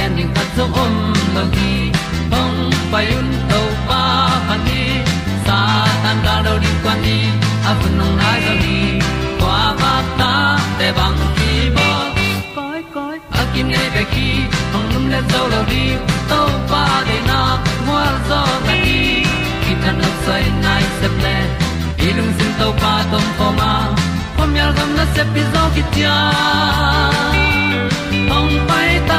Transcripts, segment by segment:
gen ding khat zo om lo gi hong pai un to pa pa ni sa tan da do di kwan ni a bu nong nai zo ni kwa ba ta te bang ki bo koi koi a kim nei be ki hong lum le zo lo di to pa de na mo zo ta ni ki tan no sai nai se ple ilung sin to pa tom ko ma. Pom yal gam na se pi zo ki tia hong pai ta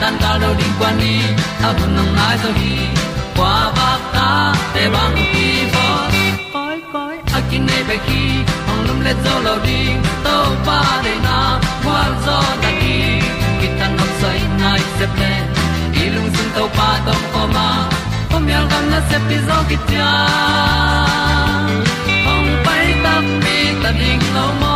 tan cao do di quan đi a bu nang mai zo gi qua ba ta te bang ki bo koi koi a kin nei be ki ong lum le zo lo di to pa de na kwa zo ta ki ki tan nok sai nai se ple lung sun to pa tom ko ma. Pom yal gam na se pi zo ki hồng ong pai ta mi ta ding lo mo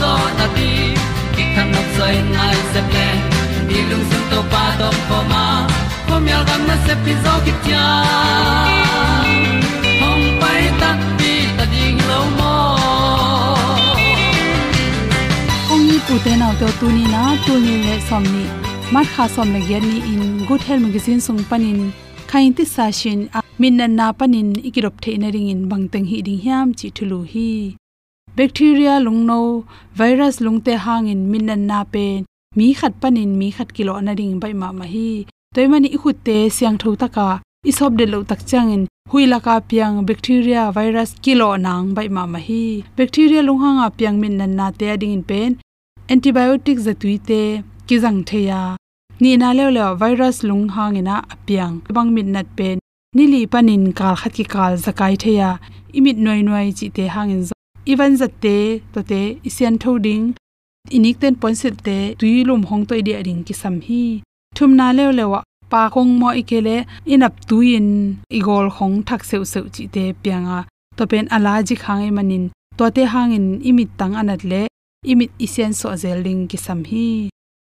zo na ti ki kan nok sai nai se ple ni lung sun to pa do po ma. Pom yal gam na se pi zo ki tia hong pai ta pi ta ding lo mo ong ni pu te nau to tu ni na tu ni le som ni mat kha som le gen ni in good health magazine sung panin khain ti sa shin min na na panin ikirop the na ring in bangteng hi ding hiam chi thulu hi bacteria lungno virus lungte hangin in na na pen mi khat panin mi khat kilo na ring bai ma ma hi. Toimani ikhute siang tho taka isop de lo tak changin huila ka piang bacteria virus kilo nang bai ma ma hi. Bacteria lunghanga piang min nan na te ading in pen antibiotic zatui te kizang theya ni na le le virus lung a apiang bang min nat pen nili panin kal khat ki kal zakai theya imit noi noi chi te hangin even zatte to te, isian thoding inik ten ponset te tuilum hong toi dia ring ki sam hi. Thum na le lewa pa khong mo ikele inap tuin igol khong thak seu seu chi te pianga to pen ala ji khangai e manin to te hangin imit tang anat le, imit isen so zeling ki sam hi.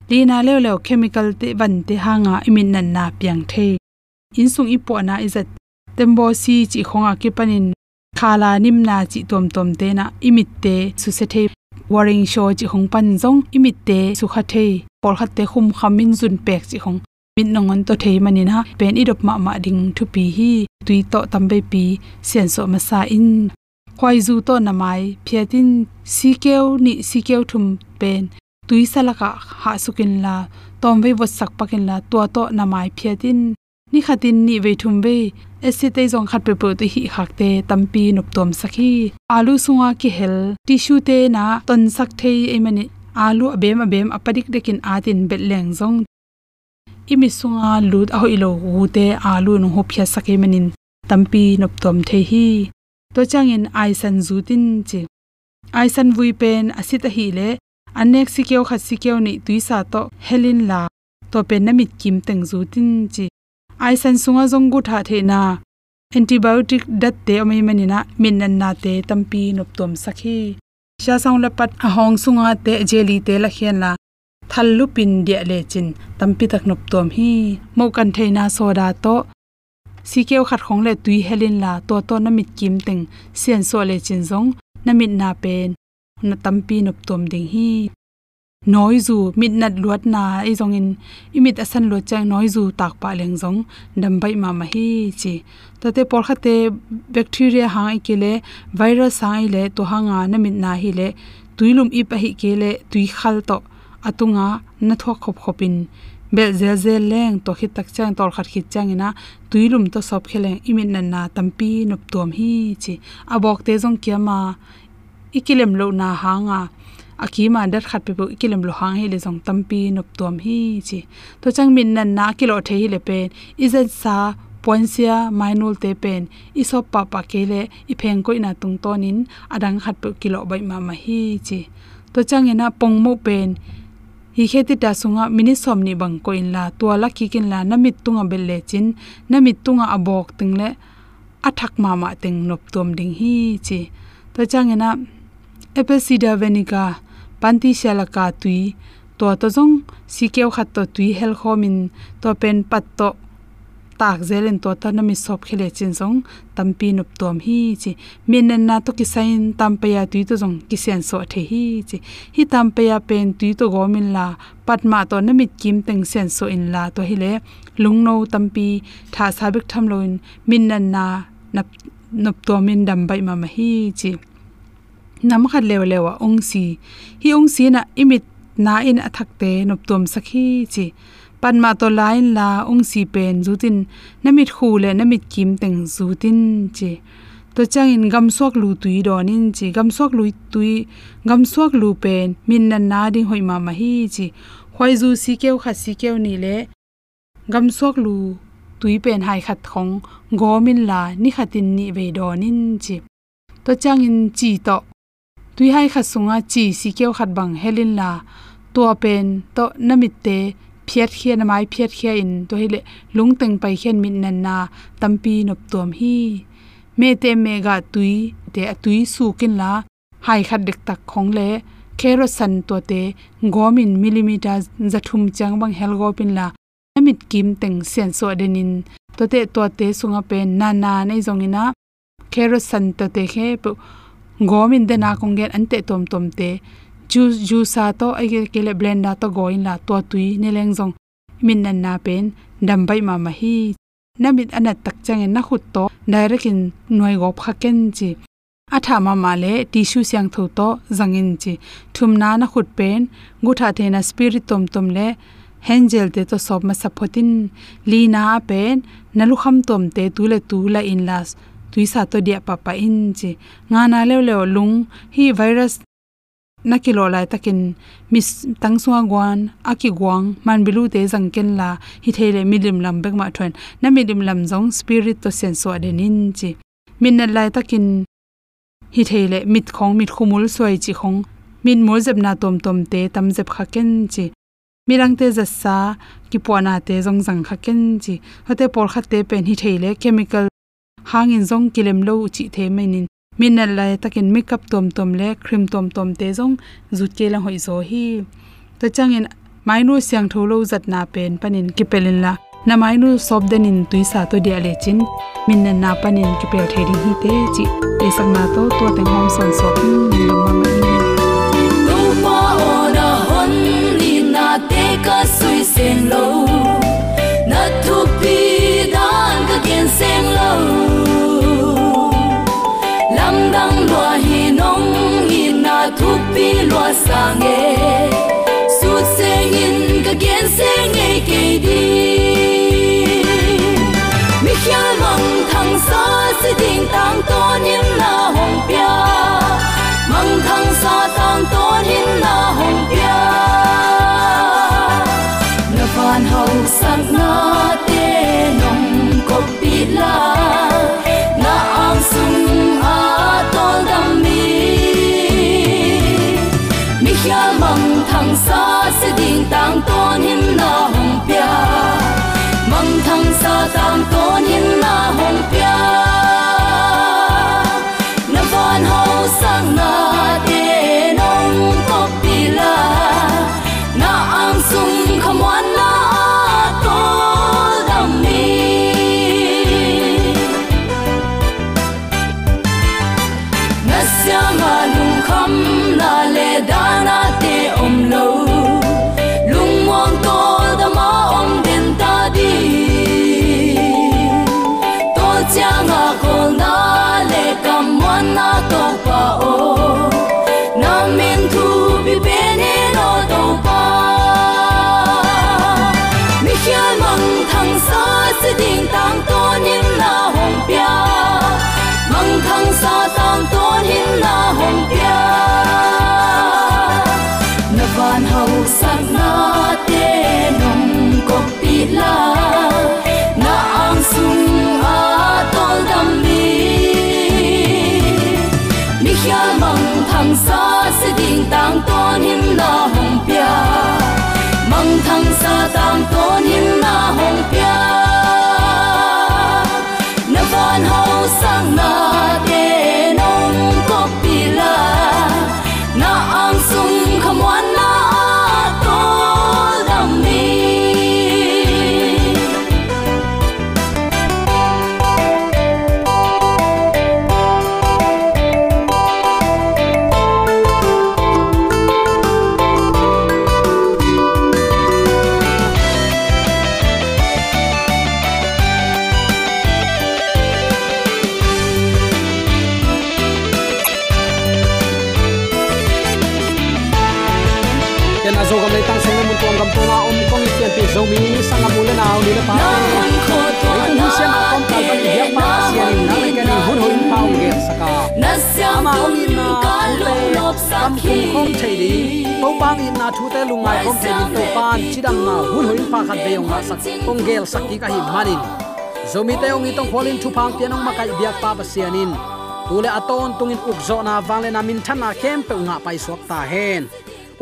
Lina le le chemical te ban te hanga imin nan na piang the in sung ipo na izat tembo si chi khonga ki panin khala nimna chi tom tom te na imit te su se the waring show chi hong pan jong imit te su kha the por khat te khum khamin jun pek chi hong min nongon to thei manin ha pen idop ma ma ding thu pi hi tui to tambe pi sian so ma sa in khwai zu to namai phiatin sikeu ni sikeu thum pen tui salaka ha sukin la tom ve wo sak pakin la to to namai phiatin ni khatin ni ve thum ve esite jong khat pe pu te hi khak te tampi nup tom sakhi alu sunga ki hel, tissue te na ton sak thei e mani. Alu abem abem apadik dekin atin betleng jong imi sunga lut a hoilo ute alu no ho phya sake manin. Tampi nop tom the hi. To changin aisan zutin chi. Aisan vui pen asita hi le, anek sikeo khat sikeo ni tuisa to helin la. To pen namit kim teng zutin chi aisan sunga zongu tha the na antibiotic dat te amai manina minnan na te tampi nop tom sakhi. Sha saung la pat ahong sunga te jeli te la khian la thallu pin dia le chin tampi tak nop tom hi. Mo kan theina soda to. Sikeu khat khong le tui helin la to to na mit kim teng sian so le chin zong na mit na pen na tampi nop tom ding hi noi zu mit nat luat na i zong in imit asan lo chang noi zu tak pa leng zong dam bai ma ma hi chi. Ta te por khate bacteria ha i kele virus ha i le to hanga na mit na hi le tuilum i pa hi kele tui khal to atunga na thok khop khopin bel zel zel leng to khit tak chang tor khat khit chang ina tuilum to sop kheleng imit nan na tampi nup tuam hi chi. Abok te jong kiama ikilem lo na hanga akima dar khat pe ikilem lo hang he le jong tampi nup tom hi chi. To chang min nan na kilo the hi le pen. Izan sa poinsia mainul te pen. Iso pa pa kele i pheng koi na tung tonin adang khat pe kilo bai ma ma hi chi. To chang ena pong mo pen. Hi kheti ta sunga mini somni bang ko in la. To la ki kin la namit tunga bel le chin. Namit tunga abok ting le athak ma ma teng nop tom ding hi chi. To changena apple cider vinegar panti shala ka tui. To to jong sikeu khat to tui, hel khomin to pen pat to tak zelen to ta na mi sop khile chin song tampi nup tom hi chi. Min nan na to ki sain tampa tui to jong ki sen so the hi chi. Hi tampaya pen tui to go min la patma to na mit kim teng sen so in la to hi le. Lungno tampi, tha sabik tham loin, min nan na nap nop to min dam bai ma ma hi chi nam khat lew lewa ong si hi ong si na imit na in athak te nop tom sakhi chi. Panma to lain la ong si pen zutin, namit khu le namit kim teng zutin chi. To chang in gam sok lu tui don in chi gam sok lu tui gam sok lu pen, min na na ding hoi ma ma hi chi. Khoi zu si keu kha si keu ni le gam sok lu tui pen hai khat khong, gomin la ni khatin ni ve don in chi. To chang in chi to tui hai khat sunga chi si keu khat bang helin la. To pen, to namit te phiat khian mai, phiat khia in. To hile, lungteng pai khian min nan na, tampi nop tom hi. Me te me ga tui, te tui su kin la. Hai khat dek tak khong le. Khero san to te, gomin millimeter zathum chang bang hel go pin la. Namit kim teng sen so denin to te to te sunga pe na na nei zongina khero san to te khe gomin de na kongen ante tom tom te. Ju ju sa to ai ke le blender to go in la to tui ne leng jong min nan na pen, dam bai ma ma hi. Namit anat tak chang na khut to, direct in noi go phaken chi. Atha ma ma le, tissue siang tho to zangin chi. Thum na na khut pen gu tha the na spirit tom tom le hengel te to sob ma sapotin li na pen nalu kham tom te tu le tu la in las tuisa to dia papa in chi nga na le le lung hi virus nakilo lai takin mis tangsuwa gwan aki gwang man bilu te jangken la hi thele midim lam bek ma thon na midim lam zong spirit to senso adenin chi min na lai takin hi thele mit khong mit khumul soi chi khong min mo zep na tom tom te tam zep khaken chi mirang te za sa ki pona te zong zang kha ken chi hote por khate pen hi thele chemical hangin zong kilem lo chi the menin. Na lai takin makeup tom tom le, cream tom tom te zong, zut ke la hoi zo hi. To changin mainu siang tholo zat na pen panin ki pelin la. Na mainu sob den in tui sa to dia le chin. Min na na panin ki pel the ri hi te chi. E sak na to to te hom son so ki ni ma ma ma tu pa ona hon ni na te ka sui sen lo. Pi lo sang e su sen in ka gen sen e ke di mi khia mong thằng sa si ding tang to nim na hong pia mong thằng sa tang to nim na hong pia na van hậu sang na te nong ko thằng xa sẽ điên tang tôn hin nào na hong sẽ na van tôn sak na na ama tum ka lo lop sa khi khom chei di. To bang in na thu te lungai khom te din to pan chidam na hun pa khat ve ong na sak ong gel sakki ka hi manin. Zomi te ong itong kholin thu phang tian ong makai biak pa ba sianin tule aton tungin ukzo na wangle na min thana kem pe nga pai suak ta hen.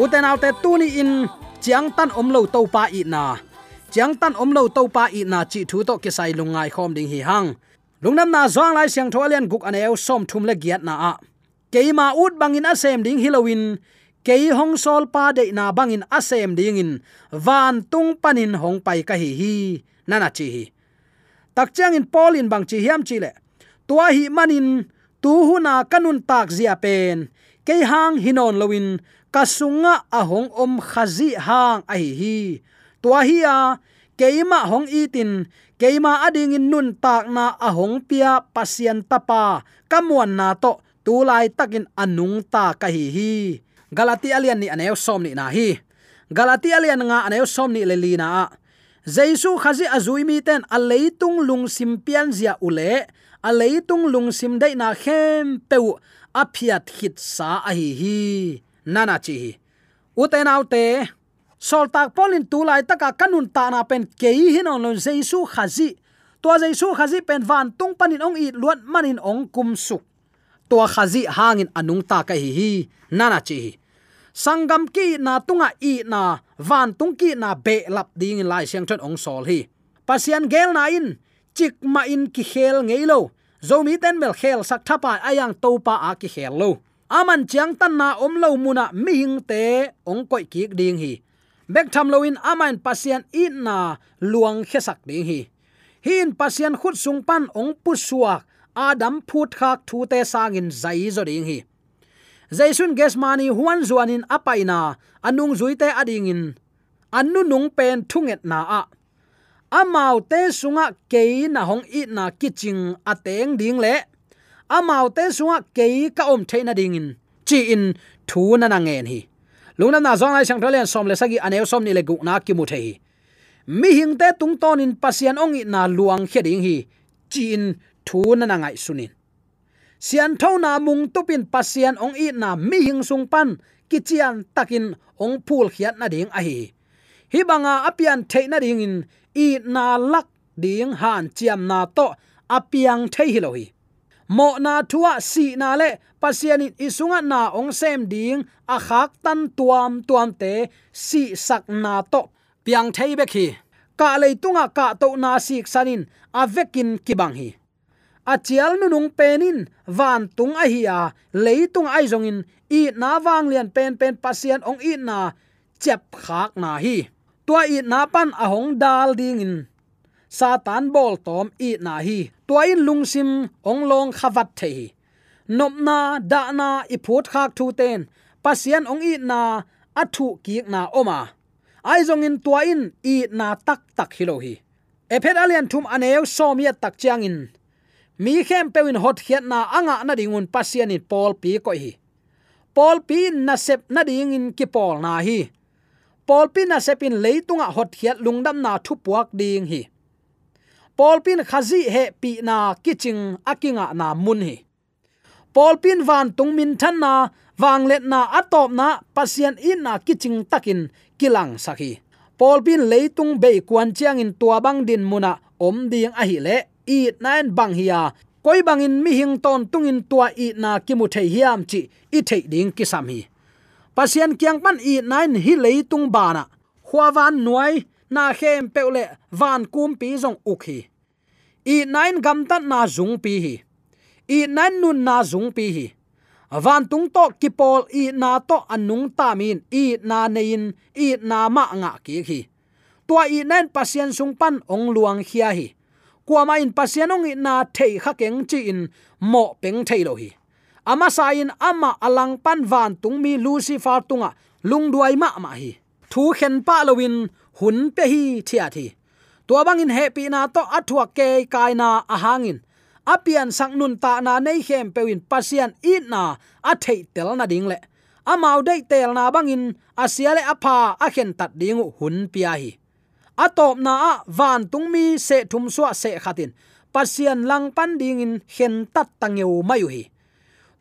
Uten autte tuni in chiang tan om lo to pa i na. Chiang tan om lo to pa i na chi thu to ke sai lungai khom ding hi hang lungnam na zong lai siang tholian guk aneu som thum le giat na a. Keima ut bangin asem ding halloween, kei hong sol pa de na bangin asem ding in, van tung panin hong pai ka hi hi nana chi hi. Tak chang in polin bang chi hiam chi le. Tua hi manin, tu hu na kanun tak zia pen. Kei hang hinon lowin kasunga ahong om khazi hang a hi hi. Tua hi a keima hong itin. Keima ading in nun tak na ahong pia pasien tapa. Kamuan na to. Tulai takin anung ta ka hi hi galati alian ni aneu som ni na hi. Galati alian nga aneu som ni le li jaisu khazi azui mi ten aleitung lung simpian zia ule. Aleitung lung sim dai na khem peu. A hit sa a hi hi nana chi hi. Uten autte sol tak polin tulai taka kanun ta na pen kei hin on lon jesu khazi. To jesu khazi pen van tung panin ong i luat manin ong kum suk to khazi hangin anung ta ka hi hi, nana chi hi. Sangam ki na tunga i na, van tung ki na be lap ding lai siang thon ong sol hi. Pasian gel na in, chik ma in ki khel ngeilo zomi ten mel khel sak thapa ayang topa a ki khel lo. Aman chiang tan na om lo muna mi hing te ong koi ki ding hi bek tham loin amain pasien in na luang khesak ding hi. Hin pasien khut sung pan ong pu suak, adam phut khak thu te sangin zai zo ding hi. Jaisun gesmani huan zuanin apaina anung zuite adingin annu nung pen thunget na a. Amau te sunga ke na hong i na kiching ateng ding le. Amau te sunga ke ka om theina dingin chi in thu na na ngen hi lungnam na zong ai sang thalen som le sagi aneu som ni le gu na ki mu the hi mi hing te tung ton in pasian ong i na luang kheding hi chin thu na na ngai sunin sian tho na mung tupin pasian ong i na mi hing sung pan kichian takin ong phul khiat na ding a hi hi banga apian theina ding in i na lak ding han chiam na to apiang thei hi lo hi mo na thua si na le. Pasian in isunga na ong sem ding a khak tan tuam tuam te, si sak na to. Piang thei be khi ka le tunga ka to na sik sanin avekin kibang hi. A chial nu nung penin, van tung a hi a leitung ai zong in i na wang lian pen pen pasian ong i na, chep khak na hi. Tua i na pan a hong dal ding in satan bol tom i na hi. Tuain lungsim ong long khawat the hi nop na, da na, i phut khak thu ten. Pasian ong i na athu kiek na oma. Ai zong in tuain i na tak tak hilo hi. Ephet alian thum aneu somia tak chiang in. Mi khem pewin hot khiat na anga na dingun pasian in pol pi ko hi. Pol pi na sep na ding in ki pol na hi. Pol pi na sepin leitunga hot khiat lungdam na thu puak ding hi. Polpin khazi he pi na kiching akinga na mun hi. Polpin van tung min than na, wang let na atop na pasien in na kiching takin kilang sakhi. Polpin leitung be kwan chiang in tua bang din muna, om ding a hi le, i nain bang hiya koi bangin mi hing ton tungin tua i na kimu thei hiam chi, i thei ding ki sam hi. Pasien kyang pan i nain hi leitung bana khwawan nuai na khem peule van kum pi zong ukhi i nain gam tan na zung pi hi. I nan nun na zung pi hi. Van tung to kipol i na to anung ta min. I na nein, i na ma nga ki hi. Tua i nen pasien sung pan ong luang khia hi. Kwama in pasien ong i na thei kha keng chi in mo peng thei lo hi. Ama sa in ama alang pan van tung mi lucifer tunga lung duai ma ma hi. Thu khen pa lowin hun pe hi thia thi. Tua bangin happy na to athua ke kai na ahangin. Apian sang nun ta na nei khem pewin pasian i na a thei tel na ding le. Amau dei tel na bangin asia le apa a khen tat ding hun pia hi. Atop na a van tung mi se thum suwa se khatin. Pasian lang pan ding in khen tat tangeu mayu hi.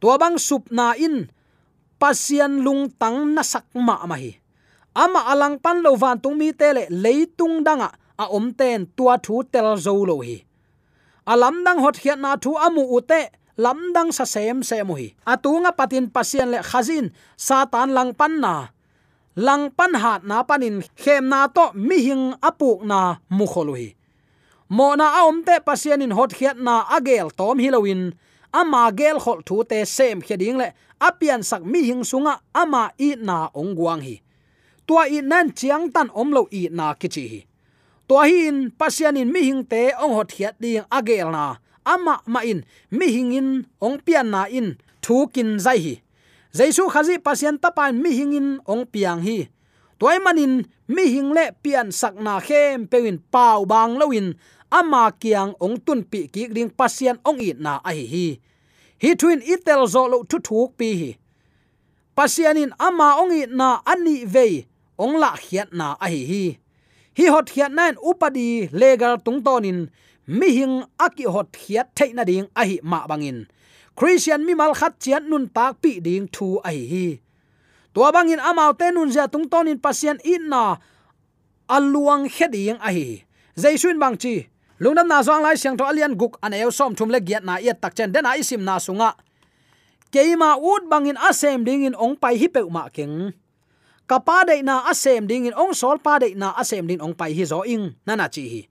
Tua bang sup na in, pasian lung tang na sak ma ma hi ama alang pan lo van tung mi tele leitung danga a om ten tua thu tel zo lo hi. Alam dang hot hiat na thu amu ute lam dang sa sem se mu hi. Atunga patin pasien le khazin, satan lang pan na. Lang pan hat na panin, khem na to mi hing apuk na mu kholohi mo na a om te pasien in hot hiat na agel tom hilowin ama gel khol thu te sem kheding le apian sak mi hing sunga, ama i na ongwang hi tua i nan chiang tan om lo i na kichi hi. Tua hin pasian in mi hing te ong hot hiat ding agel na. Ama ma in, mi hing in, ong pian na in, thu kin zai hi. Jaisu khazi pasian tapan mi hing in, ong piang hi. Toy manin mi hing le pian sak na khem pewin pau bang lowin ama kiang ong tun pi ki ring pasian ong i na a hi hi. Hi twin itel zo lo thu thuk pi hi. Pasianin ama ong i na ani ve ong la khiat na a hi hi. Hi hot khiat nan upadi legal tung tonin mi hing aki hot khiat theina ding a hi ma bangin. Christian mi mal khat chian nun tak pi ding thu a hi hi. Tua bangin amau te nun ja tung tonin pasian in na aluang heding a hi jaisun bang chi. Lungnam na zong lai siang to alian guk an eu som thum le giat na yat tak chen den a isim na sunga. Keima ut bangin asem ding in ong pai hi pe ma keng kapa de na asem ding in ong sol pa de na asem ding ong pai hi zo ing nana chi hi.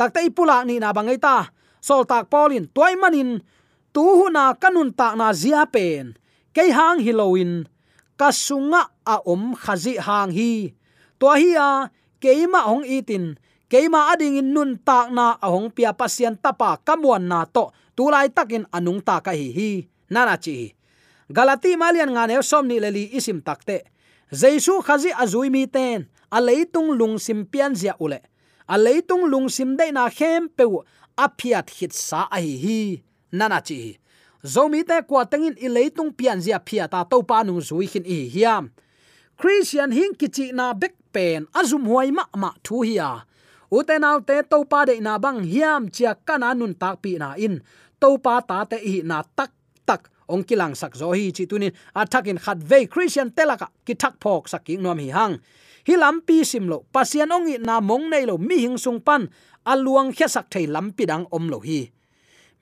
Tak te ipula ni na bangai ta sol tak polin toy manin, tu hu na kanun tak na zia pen. Ke hang hiloin kasunga a om khazi hang hi. To hi a keima ong itin keima ading in nun tak na ahong pia pasien tapa kamuan na to tulai takin anung ta ka hi hi nana chi galati malian nga ne som ni leli isim takte jaisu khazi azui mi ten. A leitung lung sim pian zia ule. A leitung lung sim dei na khem pe a phiat hit sa a hi hi. Nana chi zomi te kwa tengin i leitung pian zia phia ta to pa nu zui hin i hiam. Christian hing kichi na bek pen. Azum huai ma ma thu hiya utenaw te to pa de na bang hiam. Chia kana nun tak pi na in. To pa ta te hi na tak ong kilang sak zo hi chi tunin athakin khat ve christian telaka ki thak phok saking nom hi hang. Hi lampi simlo pasian ong i na mong nei lo mi hing sung pan. Aluang khya sak thei lampi dang om lo hi.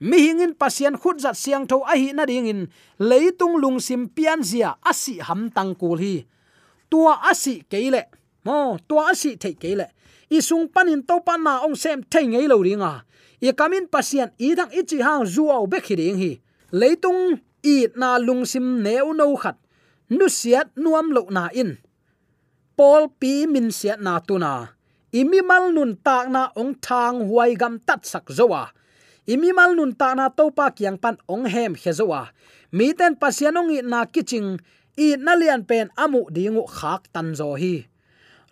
Mi hingin pasian khut zat siang tho a hi na ding in. Leitung lung sim pian zia asi ham tang kul hi. Tua asi keile mo, tua asi thei keile pan panin to pan na ong sem thei ngei lo ringa. I kamin pasian i dang i chi hang zuaw be khiring hi leitung i na lung sim neu no khat. Nu siat nuam lo na in. Pol pi min siat na tu na. Imi mal nun tak na ong thang huai gam tat sak zowa. Imi mal nun ta na to pa kyang pan ong hem hezowa mi ten pasianong i na kiching, i nalian pen amu dingu khak tan zo hi.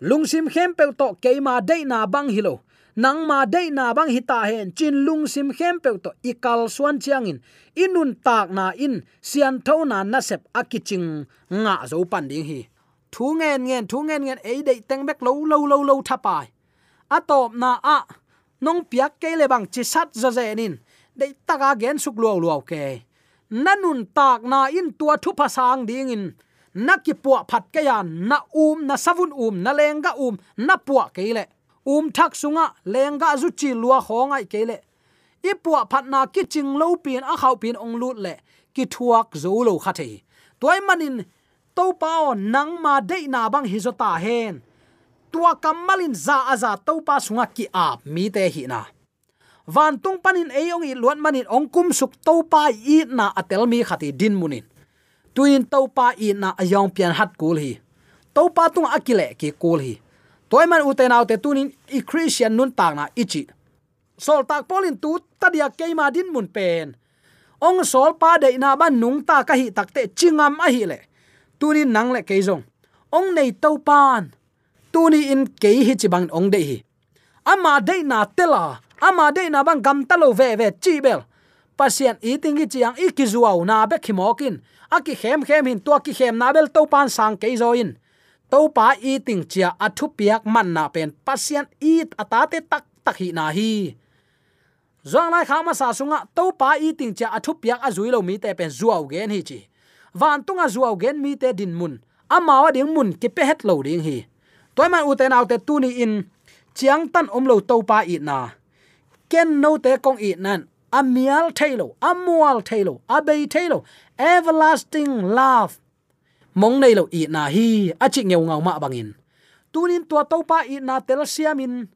Lungsim khem pe to keima de na bang hilo nang ma dei na bang hita hen, chin lung sim khem pe to, ikal suan chiang in inun tak na in, sian tho na na sep akiching nga zo pan ding hi. Thu ngen ngen, thu ngen ngen, ei dei teng bek lo lo lo lo thapai. Atop na a, nong piak ke le bang chi sat za ze nin. Dei taka gen suk luaw luaw ke. Nanun tak na in tua thu pasang ding in. Na ki puwa phat ke yan, na um na savun um na lenga um na puwa ke le um thak sunga lenga zu chi lua khongai ke le. I puwa ki ching lo pin a khau pin ong lut le, ki thuak zo lo kha thei toy manin, to pao nang ma de na bang hi zo hen. Tua kamalin za aza to pa sunga ki ap mi te hi na. Van tung panin eyong i luan manin ong kum suk to pa i na atel mi khati din munin. Tuin to pa i na ayong pian hat kul hi. To pa tung akile ki kul hi toiman uten autte tunin i christian nun tak na ichi sol tak polin tu tadia keima din mun pen ong sol pa de na ban nung ta ka hi takte chingam a hi le. Tunin nang le keizong ong nei to pan tuni in ke hi chi bang ong de hi. Ama de na tela. Ama de na bang gam talo ve ve chi bel. Pasien eating gi chiang ikizuaw na be khimokin. Aki khem khem hin to ki khem na bel to pan sang ke zo in to pa eating chia athu piak man na pen, pasien eat atate tak tak hi na hi. Zong lai khama sa sunga to pa eating chia athu piak azui lo mi te pen zuaw gen hi chi. Van tunga zuaw gen mi te din mun. Amawa ding mun ki pe het lo ding hi. Toy man uten autte tuni in, chiang tan om lo to pa i na. Ken no te kong i nan. Amial thailo amual thailo abei thailo everlasting love mong nei lo i na hi achi ngeu ngau ma bangin tunin tua to pa i na tel siamin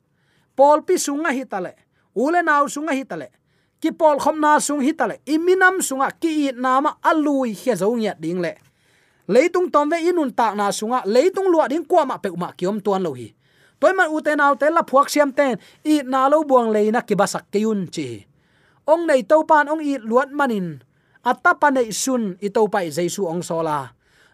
pol pi sunga hi tale ule naw sunga hi tale ki pol khom na sung hi tale iminam sunga ki i na ma alui he zo nya ding le. Leitung tom ve inun ta na sunga, leitung lua ding kwa ma pe ma kiom tuan lo hi. Toy man uten aw te la phuak siam ten, i na lo buang le na ki basak ke yun chi. Ong nei to pan ong i luat manin. Atapa nei sun i to pai jesu ong sola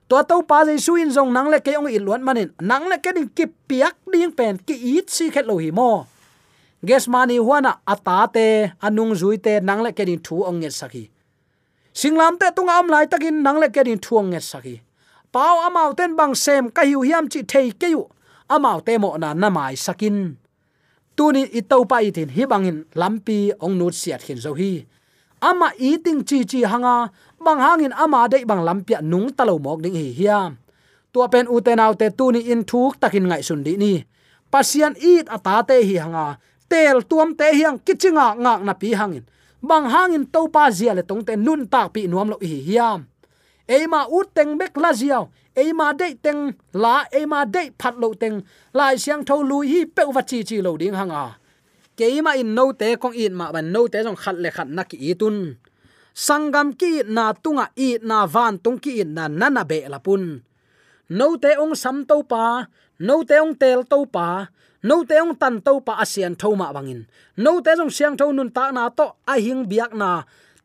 to to pa jesu in zong nang le ke ong i luat manin. Nang le ke ding ki piak ding pen, ki it si khet lo hi mo. Ges mani huana atate anung zuite nang le ke ding thu ong nge sakhi singlam te tunga am lai takin, nang le ke ding thuang nge sakhi pau amau ten bang sem, ka hiu hiam chi thei ke yu. Amau te mo na na mai sakin. Tuni itau pa itin hi bangin, lampi ong nut siat hin zo hi ama eating chi chi hanga, bang hangin ama dei bang lampia nung talo mok ding hi hiam tua pen uten autte tuni in thuk takin ngai sun di ni. Pasian eat ata te hi hanga, tel tuam te hiang kichinga ngak na pi hangin. Bang hangin to pa zia le tong te nun tak pi nuam lo hi hiam eima ut teng bek la ziaw eima de teng la, eima de phat lo teng. Lai siang tho lui hi pe wa chi chi lo ding hanga keima in no te kong in ma ban no te jong khat le khat na ki itun. Sangam ki na tunga i na van tung ki in na nana be la pun. No te ong sam to pa no te ong tel to pa no te ong tan to pa asian thoma bangin. No te jong siang tho nun ta na to a hing biak na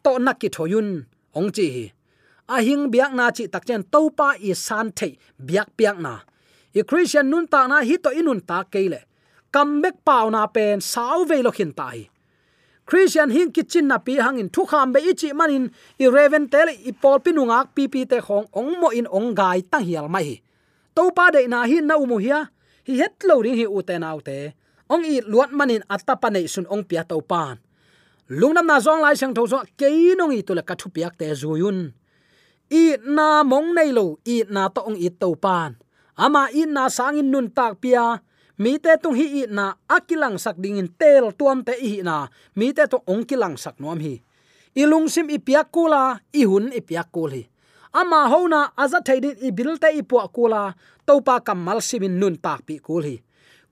to nakki thoyun ong chi hi. A hing biak na chi tak chen to pa i san the biak piak na. I christian nun ta na hi to inun ta keile comeback pau na pen sau ve lo khin tai. Christian hing kitchen na pi hangin thu kham be ichi manin i raven tel i pol pinungak pi pi te khong, ong mo in, ong gai ta hial mai to pa de na hi na umu hia, hi het lo ring hi u te nau te. Ong i luat manin atta pa nei sun ong pia to pan. Lungnam na zong lai sang tho so ke nong i tu la ka thu piak te zuyun i na mong nei lo, i na to ong i to pan. Ama i na sangin nun tak pia mi te tung hi na akilang sak ding in tel tuam te hi na. Mi te to ongkilang sak nuam hi. Ilung sim i piak kula, i hun i piak kul hi. Ama hona aza theidin i bil te i pu kula, topa kamal simin nun tak pi kul hi.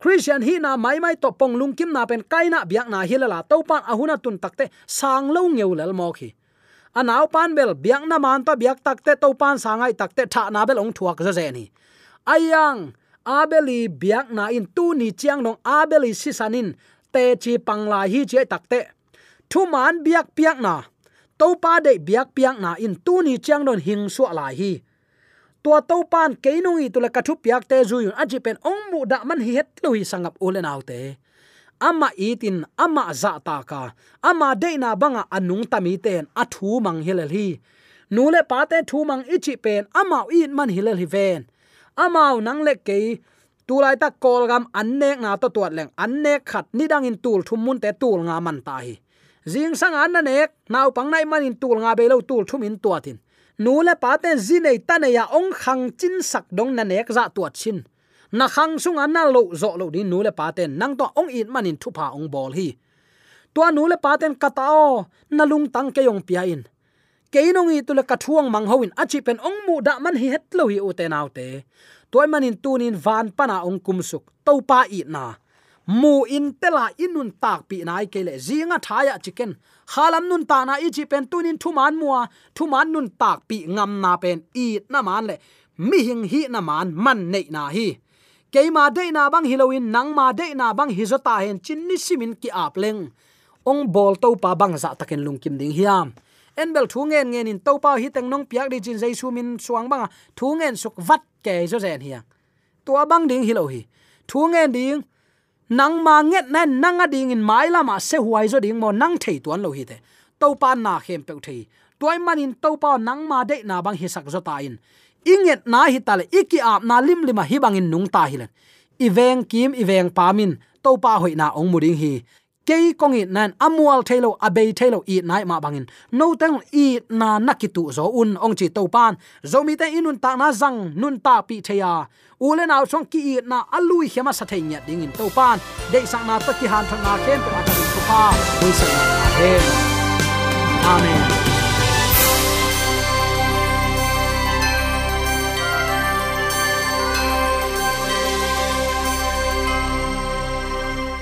Christian hi na mai mai to pong lung kim na pen kaina biak na hilala topa ahuna tun takte sang lo ngeu lel mok hi. Anaw pan bel biak na man to biak takte to pan sangai takte tha na bel ong thuak za ni ayang abeli biak na in tu ni chiang nong abeli sisanin, te chi pangla hi che takte thu man biak piak na to pa de biak piak na in tu ni chiang don hing su la hi. Tua to pan ke nong i tula kathu piak te zu yun aji pen ong mu da man hi het lui sangap ulen autte ama itin ama za ta ka, ama de na banga anung tami ten athu mang hilal hi. Nule pa te thu mang ichi pen ama in man hilal hi ven amao nang le ke tulai ta kol gam annek na to tuat leng. Annek khat ni dang in tul thum mun te tul nga man ta hi. Jing sang an na nek naw pang nai man in tul nga be lo tul thum in tuatin nu le pa te zi nei ta ne ya ong khang chin sak dong na nek za tuat chin. Na khang sung an na lo zo lo din nu le pa te nang to ong in man in thu pa ong bol hi. Tua nu le pa ten katao na lung tang ke yong pia in keinongi tule kathuang mang hoin achi pen ongmu da man hi hetlo hi uten autte toy manin tunin van pana ong kumsuk. Topa i na. Mu in tela inun tak pi nai kele zinga thaya chicken. Halam nun ta na ichi pen tunin thuman mua. Thuman nun tak pi ngam na pen i na man le. Mi hing hi na man man nei na hi. Keima de na bang hiloin nang ma de na bang hizota hen. Chinni simin ki apleng ong bol to pa bang za takin lungkim ding hiam enbel thu ngen ngen in to pa hi teng nong piak di jin jaisu min suang banga. Thu ngen suk vat ke zo zen hiang, tua bang ding hi lo hi. Thu ngen ding nang ma nget na nang a ding in mai lama se huai zo ding mo nang thei tuan lo hi te. To pa na khem pe thei. Toy man in to pa nang ma de na bang hi sak zo ta in. Inget na hi tale iki ap na lim lima hi bang in nung ta hi len iveng kim iveng pamin topa hoina na ong muding hi ke kong it nan, amual thelo, abei thelo i nai ma bangin. No tang i na nakitu zo un, ong chi to pan. Zo mi te inun ta na zang, nun ta pi theya ule na chong ki i na alui hema sa thei nya ding in to pan. De sang na ta ki han thang na ken ta ka tu pa. Wi sang na amen.